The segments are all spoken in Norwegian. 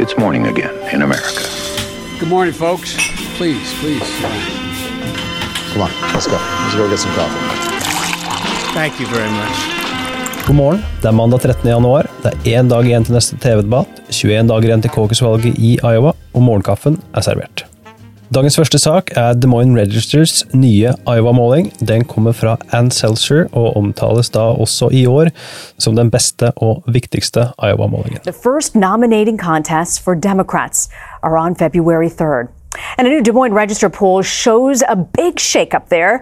It's morning again in America. Good morning, folks. Please, please. Come on, let's go. Let's go get some coffee. Thank you very much. God morgen. Det er mandag 13. januar. Det er én dag igjen til neste TV-debatt, 21 dager igjen til caucus-valget i Iowa, og morgenkaffen er servert. Dagens første sak er Des Moines Registers nye Iowa-måling. Den kommer fra Ann Seltzer og omtales da også i år som den beste og viktigste Iowa-målingen. The first nominating for Democrats are on February 3rd. And a new Des Moines Register poll shows a big shakeup there.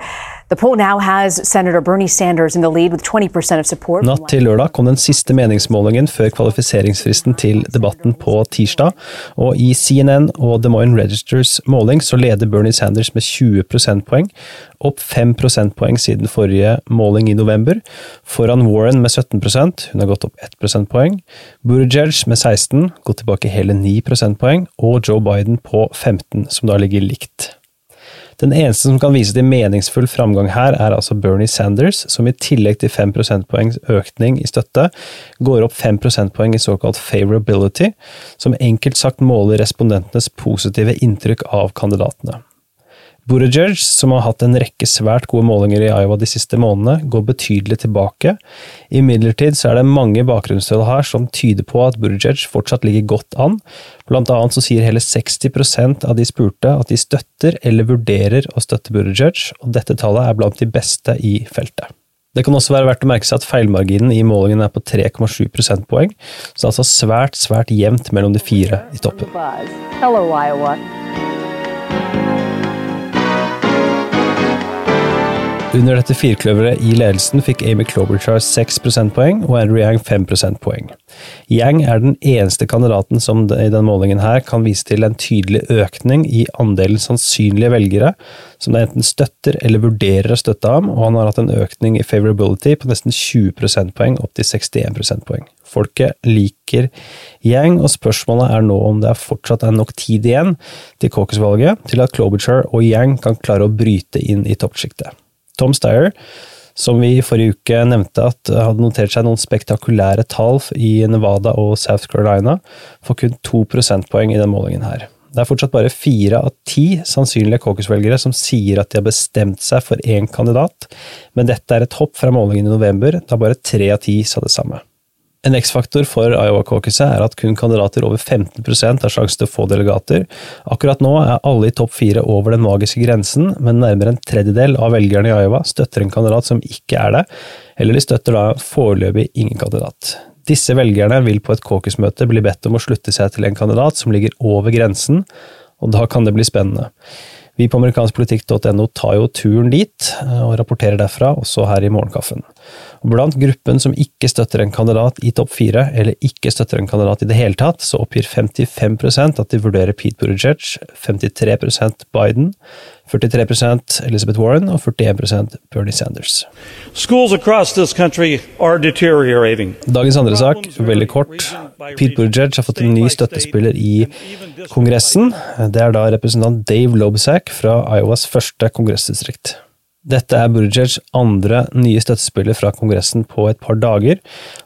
The poll now has Senator Bernie Sanders in the lead with 20% of support. Natt til lørdag kom den siste meningsmålingen før kvalifiseringsfristen til debatten på tirsdag, og i CNN og The Moines Registers måling så leder Bernie Sanders med 20 prosentpoeng, opp 5 prosentpoeng siden forrige måling i november, foran Warren med 17% hun har gått opp 1 prosentpoeng, Buttigieg med 16, gått tilbake hele 9 prosentpoeng, og Joe Biden på 15, som da ligger likt. Den eneste som kan vise til meningsfull framgang her, er altså Bernie Sanders, som i tillegg til 5 prosentpoengs økning i støtte, går opp 5 prosentpoeng i såkalt favorability, som enkelt sagt måler respondentenes positive inntrykk av kandidatene. Buttigieg, som har hatt en rekke svært gode målinger i Iowa de siste månedene, går betydelig tilbake. Imidlertid så er det mange bakgrunnstall her som tyder på at Buttigieg fortsatt ligger godt an. Blant annet så sier hele 60% av de spurte at de støtter eller vurderer å støtte Buttigieg, og dette tallet er blant de beste i feltet. Det kan også være verdt å merke seg at feilmarginen i målingen er på 3,7 prosentpoeng, så det er altså svært, svært jevnt mellom de fire i toppen. Hello, Iowa. Under dette firkløveret i ledelsen fikk Amy Klobuchar 6 prosentpoeng og Andrew Yang 5 prosentpoeng. Yang er den eneste kandidaten som i denne målingen her kan vise til en tydelig økning i andelen sannsynlige velgere som det enten støtter eller vurderer å støtte ham, og han har hatt en økning i favorability på nesten 20 prosentpoeng opp til 61 prosentpoeng. Folket liker Yang, og spørsmålet er nå om det fortsatt er nok tid igjen til caucus-valget til at Klobuchar og Yang kan klare å bryte inn i toppsjiktet. Tom Steyer, som vi i forrige uke nevnte at hadde notert seg noen spektakulære tall i Nevada og South Carolina, får kun to prosentpoeng i den målingen her. Det er fortsatt bare fire av ti sannsynlige caucus-velgere som sier at de har bestemt seg for én kandidat, men dette er et hopp fra målingen i november, da bare tre av ti sa det samme. En X-faktor for Iowa-caucuset er at kun kandidater over 15 har sjanse til å få delegater. Akkurat nå er alle i topp fire over den magiske grensen, men nærmere en tredjedel av velgerne i Iowa støtter en kandidat som ikke er det, eller de støtter da foreløpig ingen kandidat. Disse velgerne vil på et caucus-møte bli bedt om å slutte seg til en kandidat som ligger over grensen, og da kan det bli spennende. Vi på amerikanskpolitikk.no tar jo turen dit, og rapporterer derfra, også her i Morgenkaffen. Blant gruppen som ikke støtter en kandidat i topp fire, eller ikke støtter en kandidat i det hele tatt, så oppgir 55% at de vurderer Pete Buttigieg, 53% Biden, 43% Elizabeth Warren og 41% Bernie Sanders. Schools across this country are deteriorating. Dagens andre sak, veldig kort. Pete Buttigieg har fått en ny støttespiller i Kongressen. Det er da representant Dave Lobsack fra Iowas første kongressdistrikt. Dette er Buttigieg andre nye støttespiller fra Kongressen på et par dager,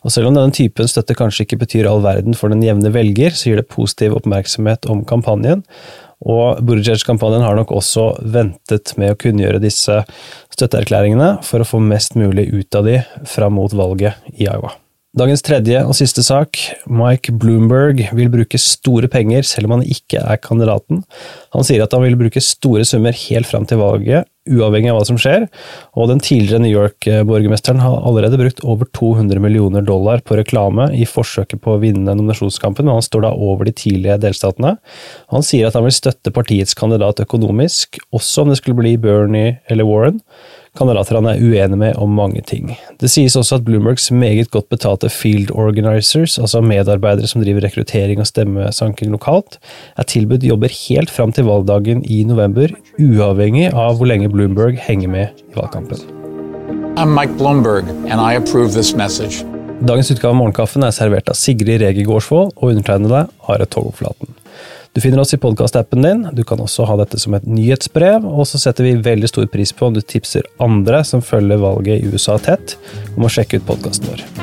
og selv om denne typen støtte kanskje ikke betyr all verden for den jevne velger, så gir det positiv oppmerksomhet om kampanjen, og Buttigieg-kampanjen har nok også ventet med å kunngjøre disse støtteerklæringene for å få mest mulig ut av de fram mot valget i Iowa. Dagens tredje og siste sak. Mike Bloomberg vil bruke store penger selv om han ikke er kandidaten. Han sier at han vil bruke store summer helt fram til valget, uavhengig av hva som skjer, og den tidligere New York-borgermesteren har allerede brukt over 200 millioner dollar på reklame i forsøket på å vinne nominasjonskampen, men han står da over de tidlige delstatene. Han sier at han vil støtte partiets kandidat økonomisk, også om det skulle bli Bernie eller Warren kandidater han er uenig med om mange ting. Det sies også at Bloombergs meget godt betalte field organizers, altså medarbeidere som driver rekruttering og stemmesanking lokalt, er tilbudt jobber helt fram til valgdagen i november, uavhengig av hvor lenge Bloomberg henger med i valgkampen. I'm Mike Bloomberg, and I approve this message. Dagens utgave av Morgenkaffen er servert av Sigrid Rege Gårdsvold og undertegnede Are Togflaten. Du finner oss i podkastappen din. Du kan også ha dette som et nyhetsbrev, og så setter vi veldig stor pris på om du tipser andre som følger valget i USA tett, om å sjekke ut podkasten vår.